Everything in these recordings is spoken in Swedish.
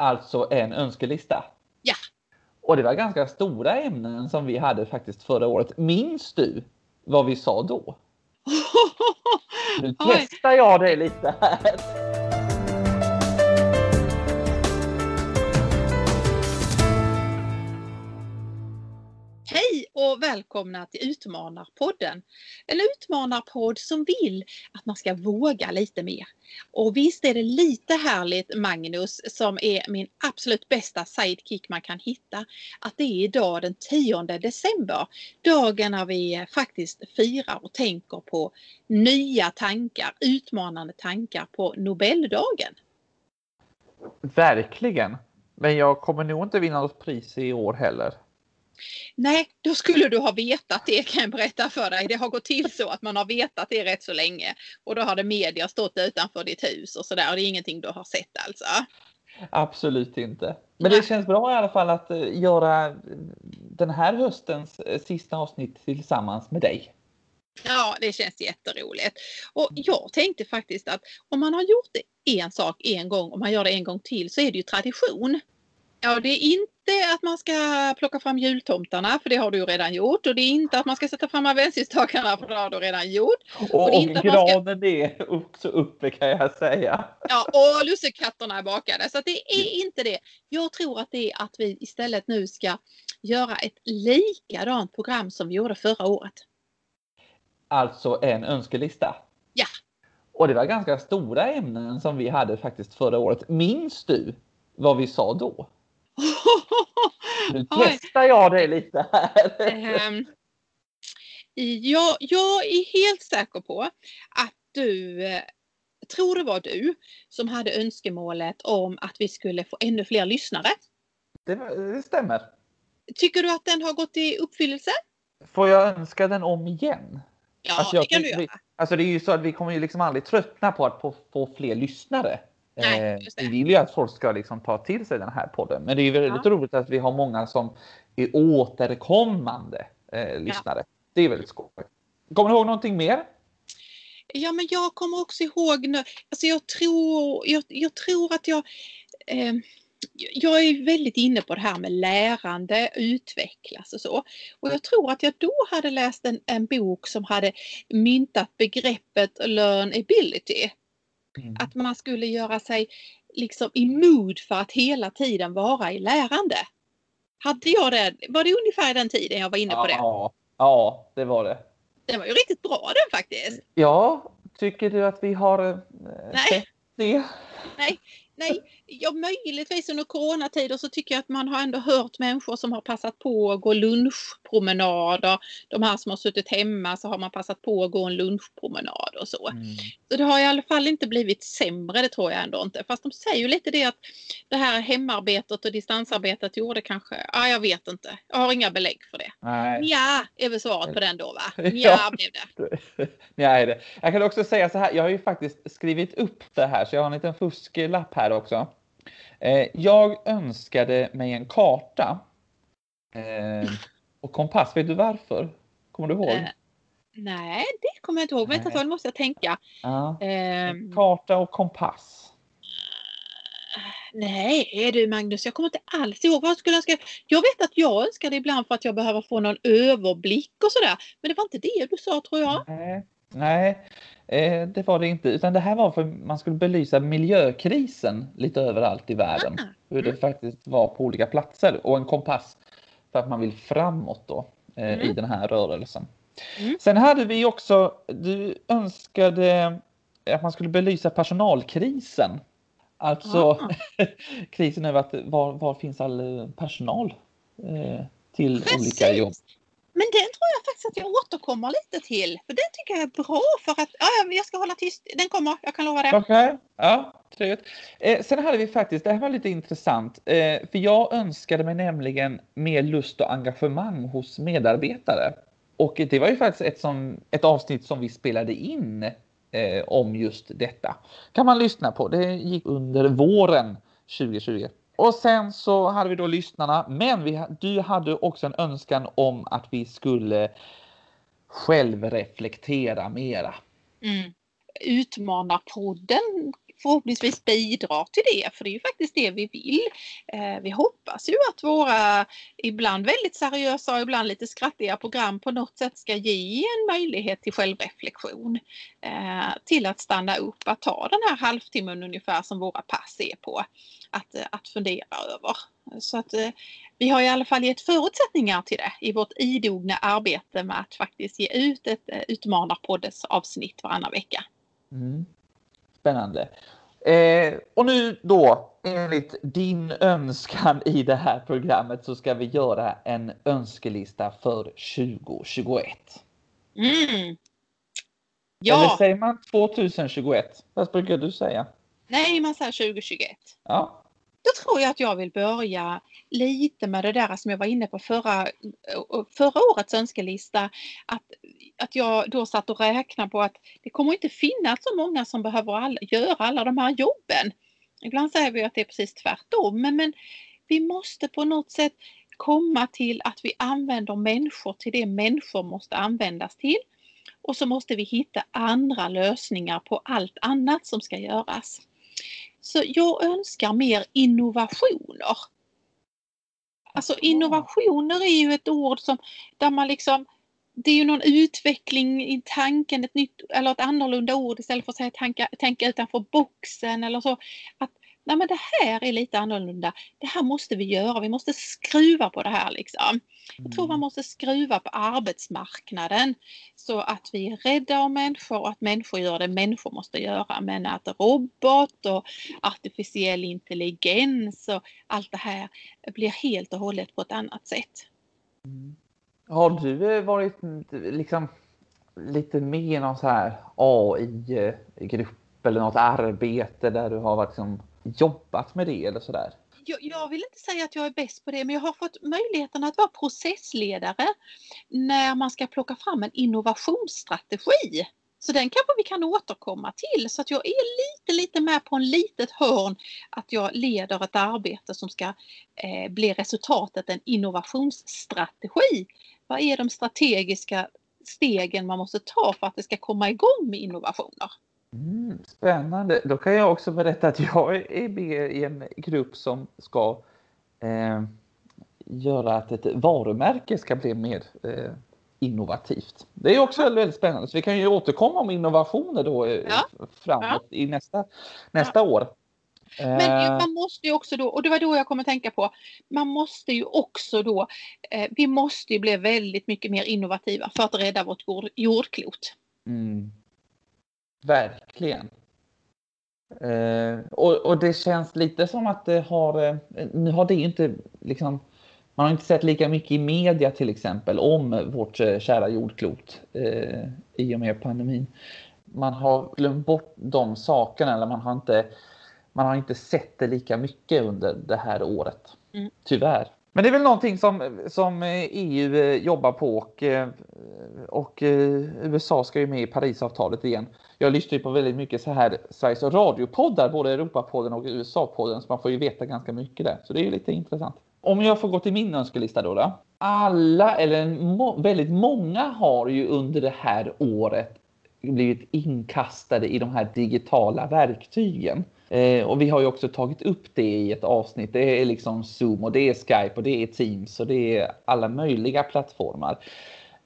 Alltså en önskelista. Ja. Och det var ganska stora ämnen som vi hade faktiskt förra året. Minns du vad vi sa då? Nu testar jag det lite här. Välkomna till Utmanarpodden. En utmanarpodd som vill att man ska våga lite mer. Och visst är det lite härligt Magnus som är min absolut bästa sidekick man kan hitta. Att det är idag den 10 december. Dagen när vi faktiskt firar och tänker på nya tankar, utmanande tankar på Nobeldagen. Verkligen. Men jag kommer nog inte vinna något pris i år heller. Nej, då skulle du ha vetat det kan jag berätta för dig. Det har gått till så att man har vetat det rätt så länge. Och då har det media stått utanför ditt hus och sådär. Det är ingenting du har sett alltså. Absolut inte. Men det känns bra i alla fall att eh, göra den här höstens eh, sista avsnitt tillsammans med dig. Ja, det känns jätteroligt. Och jag tänkte faktiskt att om man har gjort en sak en gång och man gör det en gång till så är det ju tradition. Ja, det är inte att man ska plocka fram jultomtarna för det har du ju redan gjort och det är inte att man ska sätta fram adventsljusstakarna för det har du redan gjort. Och, det är och inte att man ska- granen är också uppe kan jag säga. Ja, och lussekatterna är bakade. Så det är inte det. Jag tror att det är att vi istället nu ska göra ett likadant program som vi gjorde förra året. Alltså en önskelista. Ja. Och det var ganska stora ämnen som vi hade faktiskt förra året. Minns du vad vi sa då? Nu testar jag det lite här. Ehm, jag, jag är helt säker på att du, eh, tror det var du, som hade önskemålet om att vi skulle få ännu fler lyssnare. Det, det stämmer. Tycker du att den har gått i uppfyllelse? Får jag önska den om igen? Ja, Alltså, jag det kan du göra. Alltså det är ju så att vi kommer ju liksom aldrig tröttna på att få, få fler lyssnare. Nej, Eh, vi vill ju att folk ska liksom ta till sig den här podden. Men det är väldigt Ja. roligt att vi har många som är återkommande eh, lyssnare. Det är väldigt skoj. Kommer du ihåg någonting mer? Ja, men jag kommer också ihåg nu. Alltså jag tror, jag, jag tror att jag eh, jag är väldigt inne på det här med lärande, utvecklas och så. Och jag tror att jag då hade läst en, en bok som hade myntat begreppet learnability. Mm. Att man skulle göra sig liksom i mood för att hela tiden vara i lärande. Hade jag det? Var det ungefär den tiden jag var inne på det? Ja, ja, det var det. Den var ju riktigt bra den faktiskt. Ja, tycker du att vi har eh, Nej. sett det? Nej, ja, möjligtvis under coronatider så tycker jag att man har ändå hört människor som har passat på att gå lunchpromenader. De här som har suttit hemma så har man passat på att gå en lunchpromenad och så. Mm. Så det har i alla fall inte blivit sämre, det tror jag ändå inte. Fast de säger ju lite det att det här hemarbetet och distansarbetet gjorde kanske, ja jag vet inte. Jag har inga belägg för det. Nej. Ja, är väl svaret på den då va? Ja. Ja, blev det. Nej, det. Jag kan också säga så här. Jag har ju faktiskt skrivit upp det här så jag har en liten fusklapp här också. Eh, jag önskade mig en karta. Eh, och kompass. Vet du varför? Kommer du ihåg? Eh, Nej, det kommer jag inte ihåg. Vänta ett tag, nu måste jag tänka. Ja. Ehm, Karta och kompass. Nej du Magnus, jag kommer inte alls ihåg vad jag skulle önska. Jag vet att jag önskar det ibland för att jag behöver få någon överblick och sådär. Men det var inte det du sa tror jag. Nej, nej eh, det var det inte. Utan det här var för att man skulle belysa miljökrisen lite överallt i världen. Ah, Hur det mm. faktiskt var på olika platser. Och en kompass för att man vill framåt då eh, i Mm. den här rörelsen. Mm. Sen hade vi också, du önskade att man skulle belysa personalkrisen. Alltså Ah. krisen över att var, var finns all personal eh, till Precis. olika jobb. Men den tror jag faktiskt att jag återkommer lite till. För den tycker jag är bra för att, ja, ja, jag ska hålla tyst. Den kommer, jag kan lova det. Okej, ja, trevligt. Eh, sen hade vi faktiskt, det här var lite intressant, eh, för jag önskade mig nämligen mer lust och engagemang hos medarbetare. Och det var ju faktiskt ett, som, ett avsnitt som vi spelade in eh, om just detta. Kan man lyssna på. Det gick under våren 2020. Och sen så hade vi då lyssnarna, men vi, du hade också en önskan om att vi skulle självreflektera mera. Mm. Utmanarpodden förhoppningsvis bidrar till det, för det är ju faktiskt det vi vill. Eh, vi hoppas ju att våra ibland väldigt seriösa och ibland lite skrattiga program på något sätt ska ge en möjlighet till självreflektion. Eh, till att stanna upp, att ta den här halvtimmen ungefär som våra pass är på. Att, eh, att fundera över. Så att eh, vi har i alla fall gett förutsättningar till det i vårt idogna arbete med att faktiskt ge ut ett eh, Utmanarpoddes avsnitt varannan vecka. Mm. Spännande. Eh, och nu då, enligt din önskan i det här programmet så ska vi göra en önskelista för 2021. Mm. Ja. Eller säger man 2021? Vad brukar du säga? Nej, man säger 2021. Ja. Då tror jag att jag vill börja lite med det där som jag var inne på förra, förra årets önskelista. Att, att jag då satt och räknade på att det kommer inte finnas så många som behöver all, göra alla de här jobben. Ibland säger vi att det är precis tvärtom, men, men vi måste på något sätt komma till att vi använder människor till det människor måste användas till. Och så måste vi hitta andra lösningar på allt annat som ska göras. Så jag önskar mer innovationer. Alltså innovationer är ju ett ord som där man liksom det är ju någon utveckling i tanken, ett nytt eller ett annorlunda ord istället för att säga tänka, tänka utanför boxen eller så. Att nej men det här är lite annorlunda. Det här måste vi göra. Vi måste skruva på det här liksom. Jag tror man mm. måste skruva på arbetsmarknaden så att vi är rädda om människor och att människor gör det människor måste göra. Men att robot och artificiell intelligens och allt det här blir helt och hållet på ett annat sätt. Mm. Har du eh, varit liksom lite med i någon så här AI-grupp eller något arbete där du har varit liksom jobbat med det eller sådär? Jag, jag vill inte säga att jag är bäst på det, men jag har fått möjligheten att vara processledare när man ska plocka fram en innovationsstrategi. Så den kanske vi kan återkomma till så att jag är lite, lite med på en litet hörn att jag leder ett arbete som ska eh, bli resultatet en innovationsstrategi. Vad är de strategiska stegen man måste ta för att det ska komma igång med innovationer? Mm, spännande. Då kan jag också berätta att jag är med i en grupp som ska eh, göra att ett varumärke ska bli mer eh, innovativt. Det är också väldigt, spännande. Så vi kan ju återkomma om innovationer då eh, ja. framåt ja. i nästa, nästa ja. år. Men eh. man måste ju också då, och det var då jag kom att tänka på, man måste ju också då, eh, vi måste ju bli väldigt mycket mer innovativa för att rädda vårt jord, jordklot. Mm. Verkligen. Eh, och, och, det känns lite som att det har, eh, nu har det inte liksom, man har inte sett lika mycket i media till exempel om vårt eh, kära jordklot eh, i och med pandemin. Man har glömt bort de sakerna eller man har inte, man har inte sett det lika mycket under det här året. Mm. Tyvärr. Men det är väl någonting som, som EU eh, jobbar på och, och USA ska ju med i Parisavtalet igen. Jag lyssnar ju på väldigt mycket så här Sveriges radiopoddar, både Europapodden och USA-podden, så man får ju veta ganska mycket där. Så det är ju lite intressant. Om jag får gå till min önskelista då. då. Alla, eller må, väldigt många har ju under det här året blivit inkastade i de här digitala verktygen. Eh, och vi har ju också tagit upp det i ett avsnitt. Det är liksom Zoom och det är Skype och det är Teams och det är alla möjliga plattformar.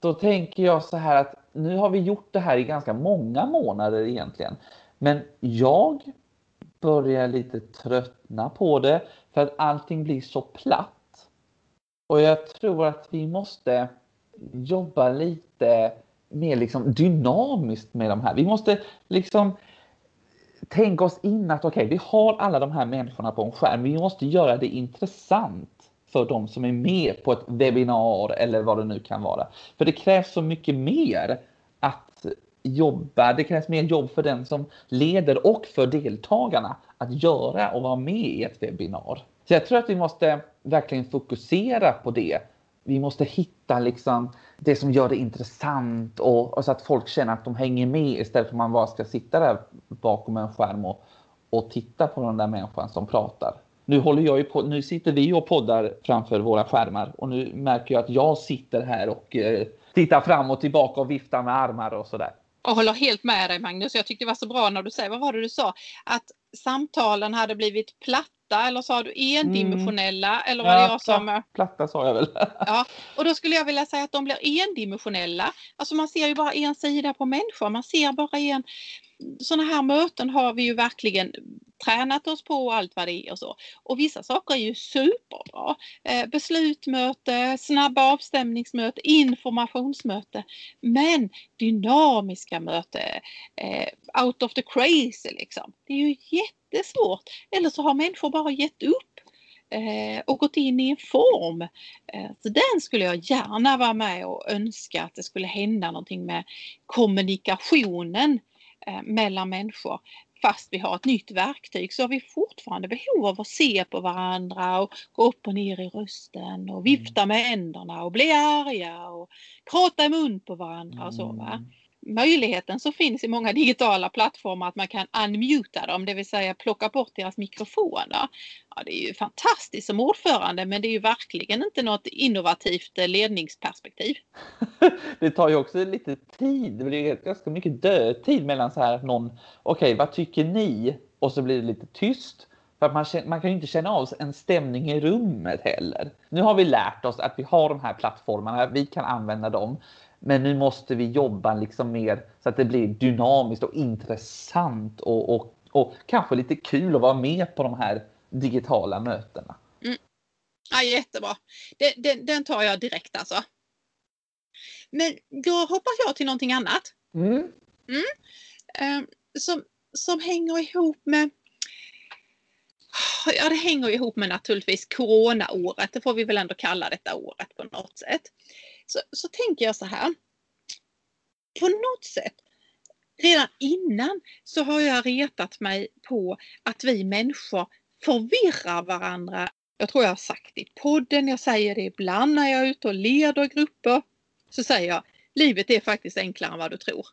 Då tänker jag så här att nu har vi gjort det här i ganska många månader egentligen. Men jag börjar lite tröttna på det för att allting blir så platt. Och jag tror att vi måste jobba lite mer liksom dynamiskt med de här. Vi måste liksom tänka oss in att okej, okay, vi har alla de här människorna på en skärm. Vi måste göra det intressant för de som är med på ett webbinar eller vad det nu kan vara. För det krävs så mycket mer att jobba. Det krävs mer jobb för den som leder och för deltagarna att göra och vara med i ett webbinar. Så jag tror att vi måste verkligen fokusera på det. Vi måste hitta liksom det som gör det intressant och, och, så att folk känner att de hänger med istället för att man bara ska sitta där bakom en skärm och, och titta på den där människan som pratar. Nu håller jag ju på, nu sitter vi och poddar framför våra skärmar och nu märker jag att jag sitter här och eh, tittar fram och tillbaka och viftar med armar och sådär. Jag håller helt med dig Magnus. Jag tyckte det var så bra när du säger, vad var det du sa? Att samtalen hade blivit platta eller sa du endimensionella? Mm. Eller var det jag som... Platta sa jag väl. ja, och då skulle jag vilja säga att de blir endimensionella. Alltså man ser ju bara en sida på människor. Man ser bara en sådana här möten har vi ju verkligen tränat oss på och allt vad det är och så. Och vissa saker är ju superbra. Eh, beslutmöte, snabba avstämningsmöte, informationsmöte. Men dynamiska möte, eh, out of the crazy liksom. Det är ju jättesvårt. Eller så har människor bara gett upp eh, och gått in i en form. Eh, så den skulle jag gärna vara med och önska att det skulle hända någonting med kommunikationen Eh, mellan människor fast vi har ett nytt verktyg så har vi fortfarande behov av att se på varandra och gå upp och ner i rösten och vifta med händerna och bli arga och prata i mun på varandra och så. Va? Möjligheten som finns i många digitala plattformar att man kan unmuta dem, det vill säga plocka bort deras mikrofoner. Ja, det är ju fantastiskt som ordförande men det är ju verkligen inte något innovativt eh, ledningsperspektiv. det tar ju också lite tid, det blir ganska mycket dödtid mellan så här att någon, okej okay, vad tycker ni? Och så blir det lite tyst. För att man, man kan ju inte känna av en stämning i rummet heller. Nu har vi lärt oss att vi har de här plattformarna, vi kan använda dem. Men nu måste vi jobba liksom mer så att det blir dynamiskt och intressant och, och, och kanske lite kul att vara med på de här digitala mötena. Mm. Ja, jättebra. Den, den, den, tar jag direkt alltså. Men då hoppas jag till någonting annat. Mm. Mm. Um, som, som hänger ihop med Ja, det hänger ihop med naturligtvis coronaåret. Det får vi väl ändå kalla detta året på något sätt så, så tänker jag så här. På något sätt, redan innan så har jag retat mig på att vi människor förvirrar varandra. Jag tror jag har sagt det i podden, jag säger det ibland när jag är ute och leder grupper. Så säger jag, livet är faktiskt enklare än vad du tror.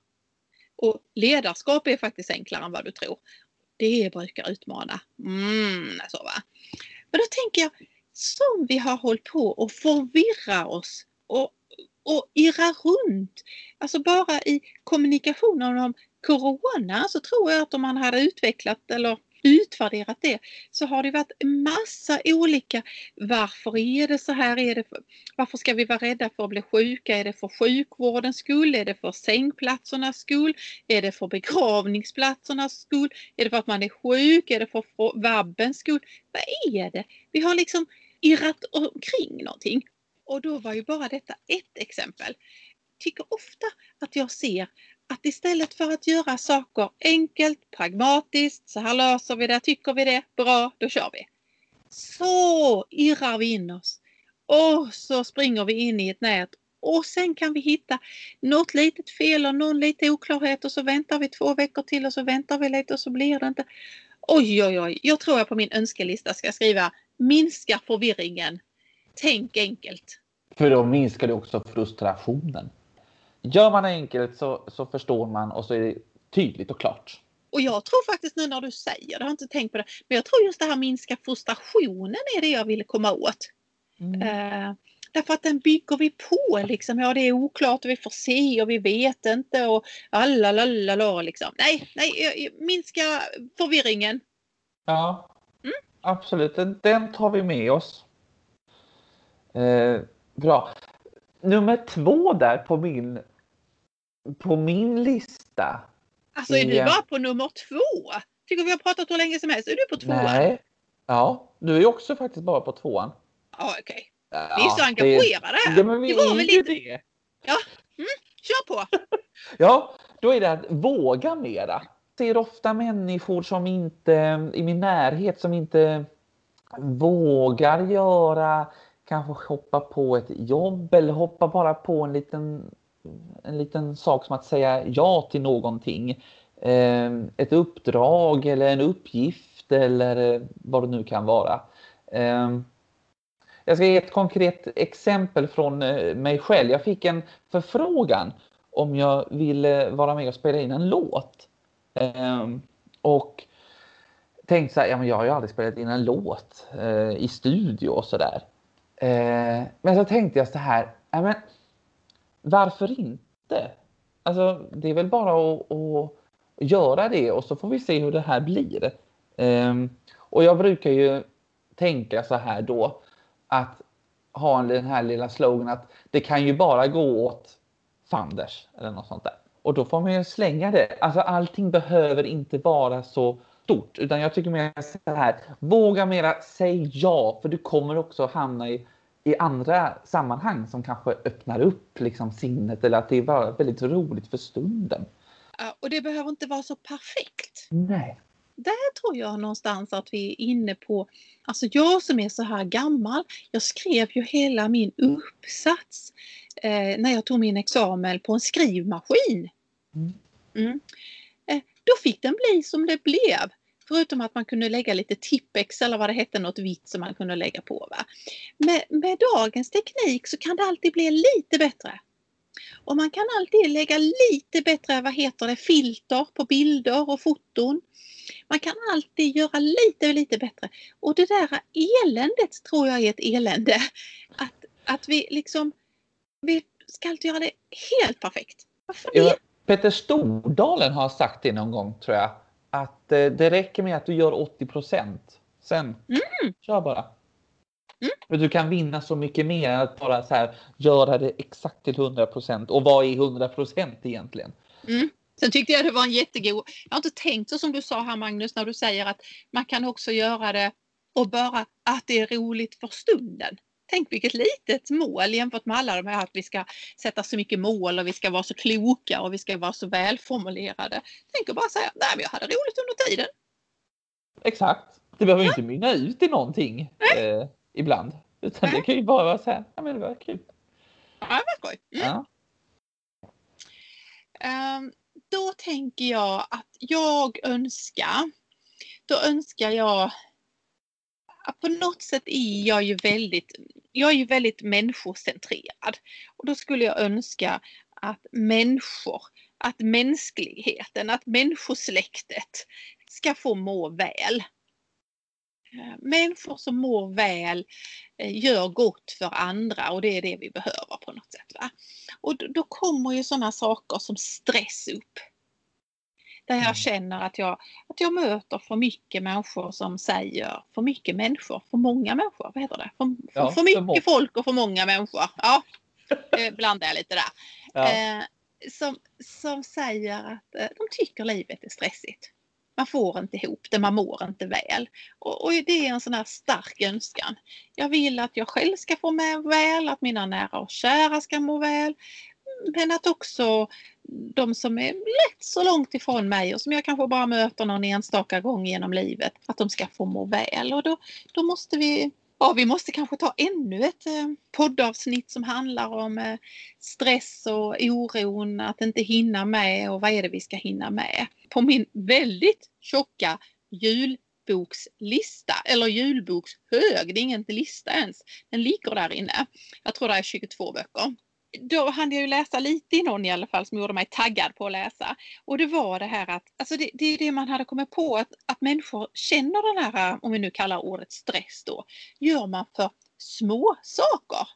Och ledarskap är faktiskt enklare än vad du tror. Det brukar utmana. Mm, så va. Men då tänker jag, som vi har hållit på och förvirra oss och och irra runt. Alltså bara i kommunikationen om Corona så tror jag att om man hade utvecklat eller utvärderat det så har det varit massa olika varför är det så här? Är det för, varför ska vi vara rädda för att bli sjuka? Är det för sjukvårdens skull? Är det för sängplatsernas skull? Är det för begravningsplatsernas skull? Är det för att man är sjuk? Är det för vabbens skull? Vad är det? Vi har liksom irrat omkring någonting. Och då var ju bara detta ett exempel. Tycker ofta att jag ser att istället för att göra saker enkelt, pragmatiskt, så här löser vi det, tycker vi det, bra, då kör vi. Så irrar vi in oss och så springer vi in i ett nät och sen kan vi hitta något litet fel och någon liten oklarhet och så väntar vi två veckor till och så väntar vi lite och så blir det inte. Oj, oj, oj, jag tror jag på min önskelista ska skriva minska förvirringen. Tänk enkelt. För då minskar det också frustrationen. Gör man det enkelt så, så förstår man och så är det tydligt och klart. Och jag tror faktiskt nu när du säger det, jag har inte tänkt på det, men jag tror just det här minska frustrationen är det jag ville komma åt. Mm. Uh, därför att den bygger vi på liksom. Ja, det är oklart och vi får se och vi vet inte och alla liksom. Nej, nej, minska förvirringen. Ja, mm? absolut. Den tar vi med oss. Uh, Bra. Nummer två där på min, på min lista. Alltså är, är du bara på nummer två? Tycker vi har pratat hur länge som helst. Är du på tvåan? Nej. Ja, du är också faktiskt bara på tvåan. Ja, okej. Okay. Ja, vi är så engagerade här. Ja, men vi det är väl lite... det. Ja, mm, kör på. ja, då är det att våga mera. Jag ser ofta människor som inte i min närhet som inte vågar göra kanske hoppa på ett jobb eller hoppa bara på en liten, en liten sak som att säga ja till någonting. Ehm, ett uppdrag eller en uppgift eller eh, vad det nu kan vara. Ehm, jag ska ge ett konkret exempel från eh, mig själv. Jag fick en förfrågan om jag ville vara med och spela in en låt. Ehm, och tänkte så här, ja men jag har ju aldrig spelat in en låt eh, i studio och sådär. Eh, men så tänkte jag så här, men varför inte? Alltså, det är väl bara att, att göra det och så får vi se hur det här blir. Eh, och jag brukar ju tänka så här då att ha den här lilla slogan att det kan ju bara gå åt fanders eller något sånt där. Och då får man ju slänga det. Alltså allting behöver inte vara så stort utan jag tycker mer så här. Våga mera, säg ja för du kommer också hamna i, i andra sammanhang som kanske öppnar upp liksom sinnet eller att det är väldigt roligt för stunden. Och det behöver inte vara så perfekt. Nej. Där tror jag någonstans att vi är inne på, alltså jag som är så här gammal, jag skrev ju hela min uppsats eh, när jag tog min examen på en skrivmaskin. Mm. Mm. Eh, då fick den bli som det blev. Förutom att man kunde lägga lite tippex eller vad det hette, något vitt som man kunde lägga på. Va? Med, med dagens teknik så kan det alltid bli lite bättre. Och man kan alltid lägga lite bättre, vad heter det, filter på bilder och foton. Man kan alltid göra lite, lite bättre. Och det där eländet tror jag är ett elände. Att, att vi liksom, vi ska alltid göra det helt perfekt. Varför det? Peter Stordalen har sagt det någon gång tror jag. Att eh, det räcker med att du gör 80 procent. Sen, mm. kör bara. Mm. Du kan vinna så mycket mer än att bara så här, göra det exakt till 100 procent. Och vad är 100 procent egentligen? Mm. Sen tyckte jag det var en jättegod... Jag har inte tänkt så som du sa här Magnus när du säger att man kan också göra det och bara att det är roligt för stunden. Tänk vilket litet mål jämfört med alla de här att vi ska sätta så mycket mål och vi ska vara så kloka och vi ska vara så välformulerade. Tänk att bara säga, nej men jag hade roligt under tiden. Exakt. Det behöver ja. inte mynna ut i någonting eh, ibland. Utan nej. det kan ju bara vara så här, ja men det var kul. Ja, det var skoj. Mm. Ja. Um, då tänker jag att jag önskar, då önskar jag på något sätt är jag ju väldigt, jag är ju väldigt människocentrerad. Och då skulle jag önska att människor, att mänskligheten, att människosläktet ska få må väl. Eh, människor som mår väl eh, gör gott för andra och det är det vi behöver på något sätt. Va? Och då kommer ju sådana saker som stress upp. Där jag mm. känner att jag, att jag möter för mycket människor som säger, för mycket människor, för många människor, vad heter det? För, ja, för mycket för folk och för många människor. Ja, eh, blandar jag lite där. Ja. Eh, som, som säger att eh, de tycker livet är stressigt. Man får inte ihop det, man mår inte väl. Och, och, det är en sån här stark önskan. Jag vill att jag själv ska få må väl, att mina nära och kära ska må väl. Men att också de som är lätt så långt ifrån mig och som jag kanske bara möter någon enstaka gång genom livet, att de ska få må väl. Och då, då måste vi Ja, vi måste kanske ta ännu ett eh, poddavsnitt som handlar om eh, stress och oron, att inte hinna med och vad är det vi ska hinna med. På min väldigt tjocka julbokslista, eller julbokshög, det är ingen lista ens, den ligger där inne. Jag tror det är 22 böcker då hann jag ju läsa lite i någon i alla fall som gjorde mig taggad på att läsa. Och det var det här att, alltså det, det är det man hade kommit på att, att människor känner den här, om vi nu kallar ordet stress då, gör man för små saker.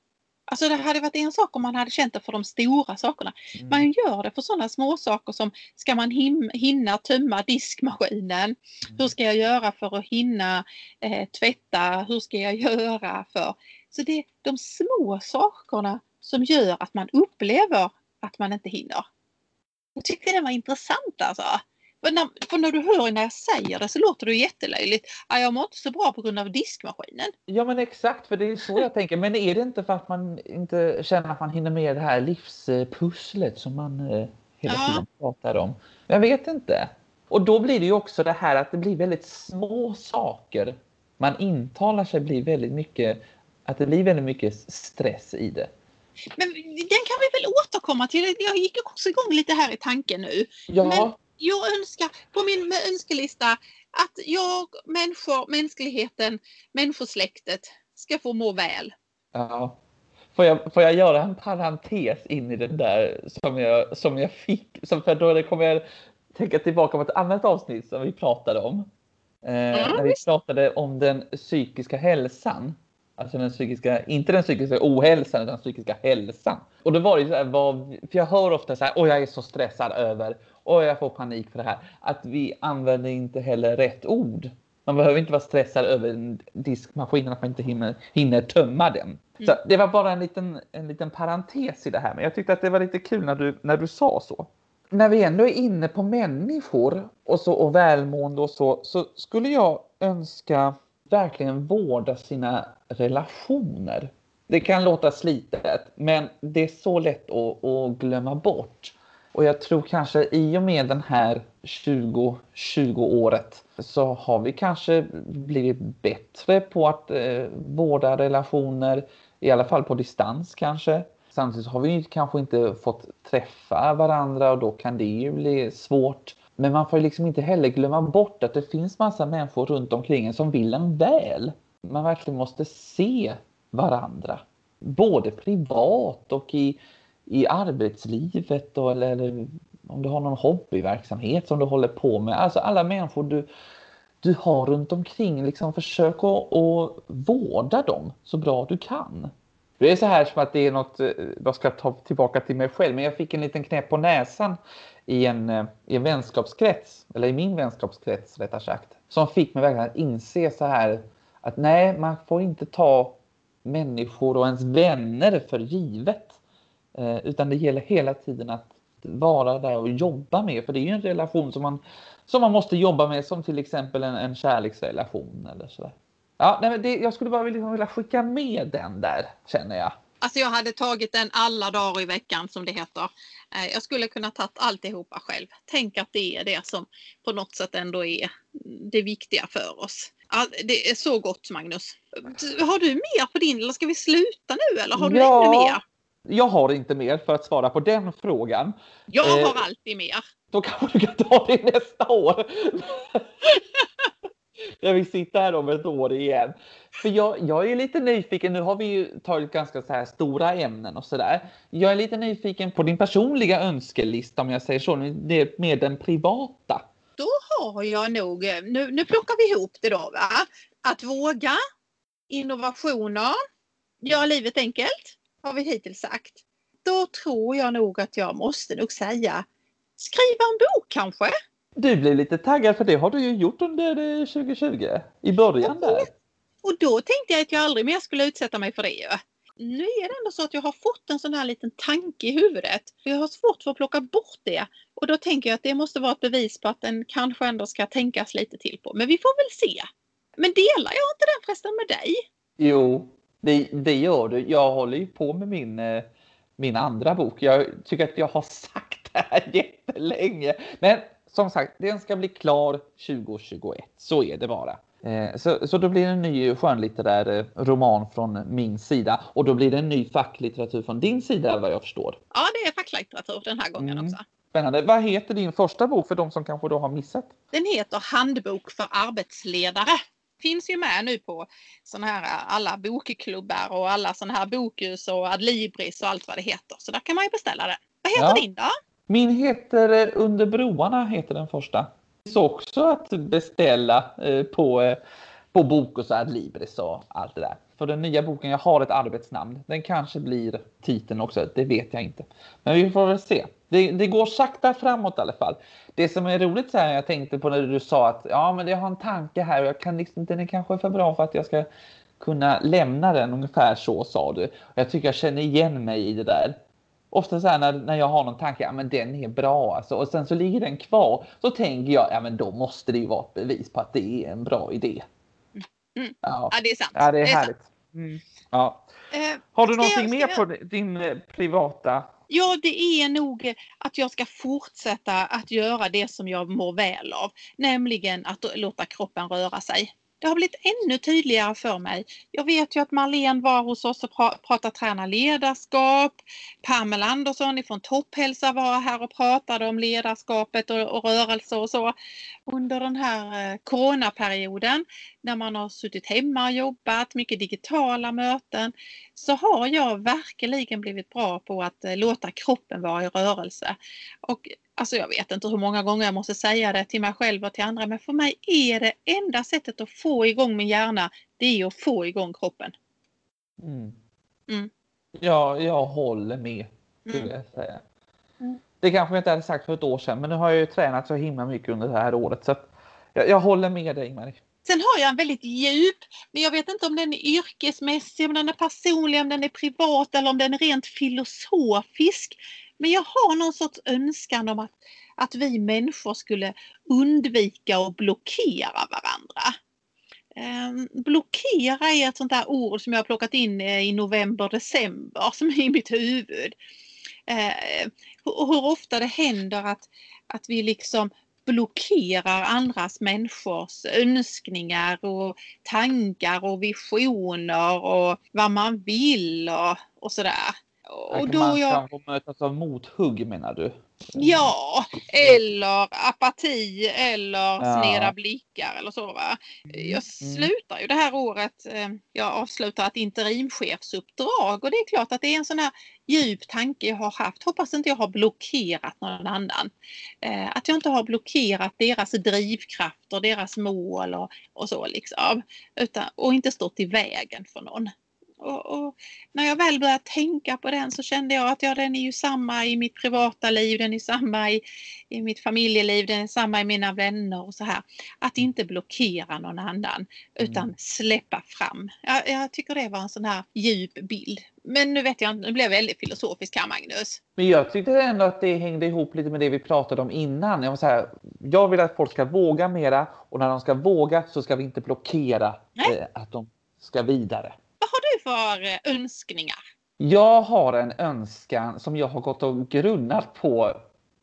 Alltså det hade varit en sak om man hade känt det för de stora sakerna. Mm. Man gör det för sådana små saker som ska man hinna tömma diskmaskinen? Mm. Hur ska jag göra för att hinna eh, tvätta? Hur ska jag göra för... Så det är de små sakerna som gör att man upplever att man inte hinner. Jag tyckte det var intressant alltså. För när, för när du hör när jag säger det så låter det jättelöjligt. jag mår inte så bra på grund av diskmaskinen. Ja men exakt, för det är så jag tänker. Men är det inte för att man inte känner att man hinner med det här livspusslet som man eh, hela ja. tiden pratar om? Jag vet inte. Och då blir det ju också det här att det blir väldigt små saker. Man intalar sig blir väldigt mycket, att det blir väldigt mycket stress i det. Men den kan vi väl återkomma till. Jag gick också igång lite här i tanken nu. Ja. Men jag önskar på min önskelista att jag, människor, mänskligheten, människosläktet ska få må väl. Ja. Får jag, får jag göra en parentes in i den där som jag, som jag fick? Som för då kommer jag tänka tillbaka på ett annat avsnitt som vi pratade om. Eh, mm. När vi pratade om den psykiska hälsan. Alltså den psykiska, inte den psykiska ohälsan utan den psykiska hälsan. Och då var det så här, vad, för jag hör ofta så här, åh jag är så stressad över, åh jag får panik för det här. Att vi använder inte heller rätt ord. Man behöver inte vara stressad över en diskmaskin att man inte hinner, hinner tömma den. Mm. Så det var bara en liten, en liten parentes i det här, men jag tyckte att det var lite kul när du, när du sa så. När vi ändå är inne på människor och, så, och välmående och så, så skulle jag önska verkligen vårda sina relationer. Det kan låta slitet, men det är så lätt att, att glömma bort. Och jag tror kanske i och med den här 2020 året så har vi kanske blivit bättre på att eh, vårda relationer, i alla fall på distans kanske. Samtidigt har vi kanske inte fått träffa varandra och då kan det ju bli svårt. Men man får liksom inte heller glömma bort att det finns massa människor runt omkring en som vill en väl. Man verkligen måste se varandra. Både privat och i, i arbetslivet och, eller, eller om du har någon hobbyverksamhet som du håller på med. Alltså alla människor du, du har runt omkring, liksom försök att, att vårda dem så bra du kan. Det är så här som att det är något, eh, jag ska ta tillbaka till mig själv, men jag fick en liten knäpp på näsan i en, eh, i en vänskapskrets, eller i min vänskapskrets rättare sagt, som fick mig verkligen att inse så här att nej, man får inte ta människor och ens vänner för givet. Eh, utan det gäller hela tiden att vara där och jobba med, för det är ju en relation som man, som man måste jobba med, som till exempel en, en kärleksrelation eller sådär. Ja, nej, men det, jag skulle bara vilja, vilja skicka med den där, känner jag. Alltså jag hade tagit den alla dagar i veckan som det heter. Eh, jag skulle kunna tagit alltihopa själv. Tänk att det är det som på något sätt ändå är det viktiga för oss. Det är så gott Magnus. Har du mer på din eller ska vi sluta nu eller har du ja, ännu mer? Jag har inte mer för att svara på den frågan. Jag har eh, alltid mer. Då kanske du kan ta det nästa år. När vi sitter här om ett år igen. För jag, jag är lite nyfiken, nu har vi ju tagit ganska så här stora ämnen och så där. Jag är lite nyfiken på din personliga önskelista om jag säger så, det med den privata. Då har jag nog, eh, nu, nu plockar vi ihop det då va. Att våga, innovationer, göra livet enkelt, har vi hittills sagt. Då tror jag nog att jag måste nog säga skriva en bok kanske. Du blir lite taggad för det har du ju gjort under 2020 i början där. Och då tänkte jag att jag aldrig mer skulle utsätta mig för det. Nu är det ändå så att jag har fått en sån här liten tanke i huvudet. Jag har svårt för att plocka bort det. Och då tänker jag att det måste vara ett bevis på att den kanske ändå ska tänkas lite till på. Men vi får väl se. Men delar jag inte den förresten med dig? Jo, det, det gör du. Jag håller ju på med min, eh, min andra bok. Jag tycker att jag har sagt det här jättelänge. Men som sagt, den ska bli klar 2021. Så är det bara. Eh, så, så då blir det en ny skönlitterär eh, roman från min sida och då blir det en ny facklitteratur från din sida vad jag förstår. Ja, det är facklitteratur den här gången mm. också. Spännande. Vad heter din första bok för de som kanske då har missat? Den heter Handbok för arbetsledare. Finns ju med nu på såna här alla bokklubbar och alla såna här Bokus och Adlibris och allt vad det heter. Så där kan man ju beställa det. Vad heter ja. din då? Min heter eh, Under broarna heter den första. Finns också att beställa eh, eh, på, bok på Bokus här, Adlibris och allt det där. För den nya boken, jag har ett arbetsnamn. Den kanske blir titeln också, det vet jag inte. Men vi får väl se. Det, det går sakta framåt i alla fall. Det som är roligt så här, jag tänkte på när du sa att ja, men jag har en tanke här och jag kan liksom, den är kanske för bra för att jag ska kunna lämna den ungefär så sa du. Jag tycker jag känner igen mig i det där ofta så här när, när jag har någon tanke, ja men den är bra alltså, och sen så ligger den kvar, så tänker jag, ja men då måste det ju vara ett bevis på att det är en bra idé. Mm. Ja. ja. det är sant. Ja, det är, det är härligt. Mm. Ja. Eh, har du någonting mer på din eh, privata? Ja, det är nog att jag ska fortsätta att göra det som jag mår väl av, nämligen att låta kroppen röra sig det har blivit ännu tydligare för mig. Jag vet ju att Marlene var hos oss och pratade träna ledarskap. Pamela Andersson ifrån Topphälsa var här och pratade om ledarskapet och, och rörelse och så. Under den här eh, coronaperioden när man har suttit hemma och jobbat, mycket digitala möten, så har jag verkligen blivit bra på att eh, låta kroppen vara i rörelse. Och Alltså jag vet inte hur många gånger jag måste säga det till mig själv och till andra men för mig är det enda sättet att få igång min hjärna det är att få igång kroppen. Mm. Mm. Ja, jag håller med skulle Mm. jag säga. Mm. Det kanske jag inte hade sagt för ett år sedan, men nu har jag ju tränat så himla mycket under det här året så jag, jag håller med dig Marie. Sen har jag en väldigt djup, men jag vet inte om den är yrkesmässig, om den är personlig, om den är privat eller om den är rent filosofisk. Men jag har någon sorts önskan om att, att vi människor skulle undvika att blockera varandra. Eh, blockera är ett sånt där ord som jag har plockat in eh, i november, december som är i mitt huvud. Eh, hur, hur ofta det händer att, att vi liksom blockerar andras människors önskningar och tankar och visioner och vad man vill och, och sådär. Och då man jag, kan få mötas av mothugg menar du? ja, eller apati eller Ja. sneda blickar eller så va. Jag Mm. slutar ju det här året, eh, jag avslutar ett interimchefsuppdrag och det är klart att det är en sån här djup tanke jag har haft. Hoppas inte jag har blockerat någon annan. Eh, Att jag inte har blockerat deras drivkrafter, deras mål och, och så liksom. Utan, och inte stått i vägen för någon. Och, och när jag väl började tänka på den så kände jag att ja, den är ju samma i mitt privata liv, den är samma i, i mitt familjeliv, den är samma i mina vänner och så här. Att inte blockera någon annan utan Mm. släppa fram. Jag, jag tycker det var en sån här djup bild. Men nu vet jag inte, nu blev jag väldigt filosofisk här Magnus. Men jag tyckte ändå att det hängde ihop lite med det vi pratade om innan. Jag, så här, jag vill att folk ska våga mera och när de ska våga så ska vi inte blockera eh, att de ska vidare. För eh, önskningar? Jag har en önskan som jag har gått och grunnat på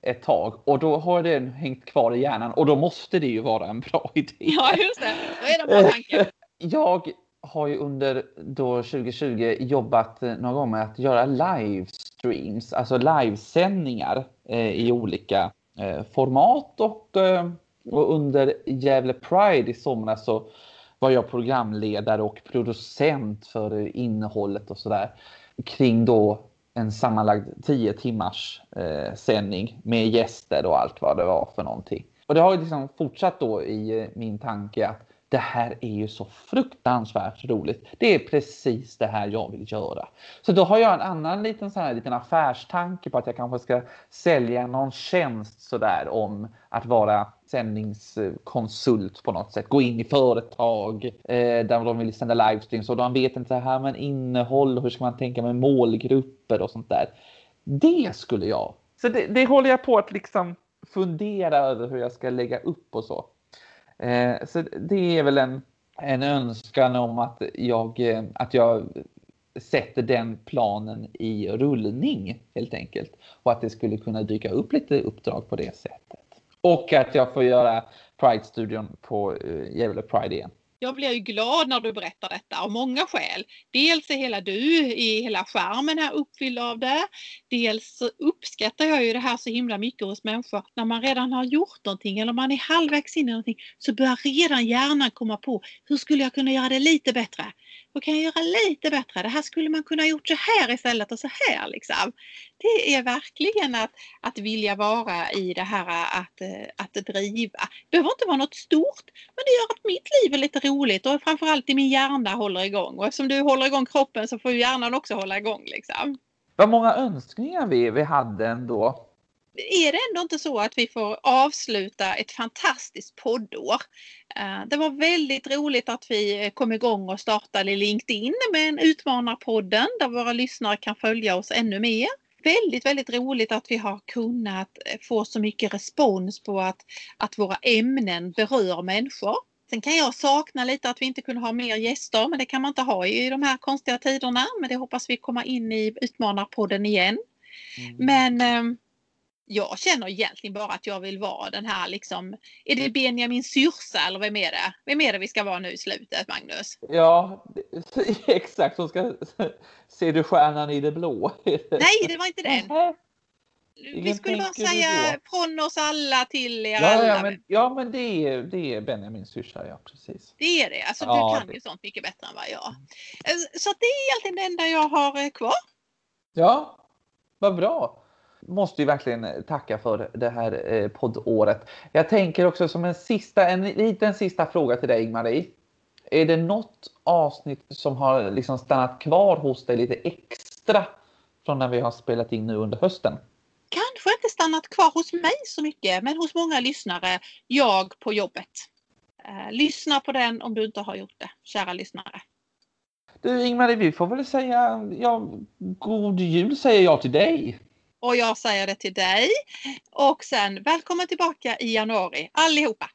ett tag och då har den hängt kvar i hjärnan och då måste det ju vara en bra idé. Ja just det, då är det en bra tanke. Jag har ju under då 2020 jobbat eh, några gånger med att göra livestreams, alltså livesändningar eh, i olika eh, format och, eh, och under Gävle Pride i somras så var jag programledare och producent för innehållet och sådär kring då en sammanlagd 10 timmars eh, sändning med gäster och allt vad det var för någonting. Och det har ju liksom fortsatt då i eh, min tanke att det här är ju så fruktansvärt roligt. Det är precis det här jag vill göra. Så då har jag en annan liten, sån här, liten affärstanke på att jag kanske ska sälja någon tjänst sådär om att vara sändningskonsult på något sätt. Gå in i företag eh, där de vill sända livestreams och de vet inte så här med innehåll hur ska man tänka med målgrupper och sånt där. Det skulle jag. Så det, det håller jag på att liksom fundera över hur jag ska lägga upp och så. Eh, så det är väl en, en önskan om att jag, eh, att jag sätter den planen i rullning helt enkelt. Och att det skulle kunna dyka upp lite uppdrag på det sättet. Och att jag får göra Pride-studion på eh, Gävle Pride igen. Jag blir ju glad när du berättar detta av många skäl. Dels är hela du i hela skärmen här uppfylld av det. Dels uppskattar jag ju det här så himla mycket hos människor. När man redan har gjort någonting eller man är halvvägs in i någonting så börjar redan hjärnan komma på hur skulle jag kunna göra det lite bättre? Vad kan jag göra lite bättre? Det här skulle man kunna ha gjort så här istället och så här liksom. Det är verkligen att, att vilja vara i det här att, eh, att driva. Det behöver inte vara något stort men det gör att mitt liv är lite roligt och framförallt i min hjärna håller igång. Och eftersom du håller igång kroppen så får ju hjärnan också hålla igång liksom. Vad många önskningar vi, vi hade ändå. Är det ändå inte så att vi får avsluta ett fantastiskt poddår? Eh, Det var väldigt roligt att vi kom igång och startade LinkedIn med en Utmanarpodden där våra lyssnare kan följa oss ännu mer. Väldigt, väldigt roligt att vi har kunnat eh, få så mycket respons på att, att våra ämnen berör människor. Sen kan jag sakna lite att vi inte kunde ha mer gäster, men det kan man inte ha i de här konstiga tiderna. Men det hoppas vi komma in i Utmanarpodden igen. Men eh, jag känner egentligen bara att jag vill vara den här liksom, är det Benjamin Syrsa eller vem är det? Vem är det vi ska vara nu i slutet Magnus? Ja, exakt. Hon ska se du stjärnan i det blå. Nej, det var inte den. Nähä. Vi Ingen skulle bara säga från oss alla till er Ja, alla. ja, men, ja, men det är, det är Benjamin Syrsa, ja precis. Det är det. Alltså Ja, du kan det- ju sånt mycket bättre än vad jag. Eh, Så det är egentligen det enda jag har eh, kvar. Ja, vad bra. Måste ju verkligen tacka för det här eh, poddåret. Jag tänker också som en sista, en liten sista fråga till dig Marie. är det något avsnitt som har liksom stannat kvar hos dig lite extra från när vi har spelat in nu under hösten? Kanske inte stannat kvar hos mig så mycket, men hos många lyssnare. Jag på jobbet. Eh, lyssna på den om du inte har gjort det, kära lyssnare. Du Ingmarie, vi får väl säga ja, god jul säger jag till dig. Och jag säger det till dig. Och sen välkommen tillbaka i januari allihopa.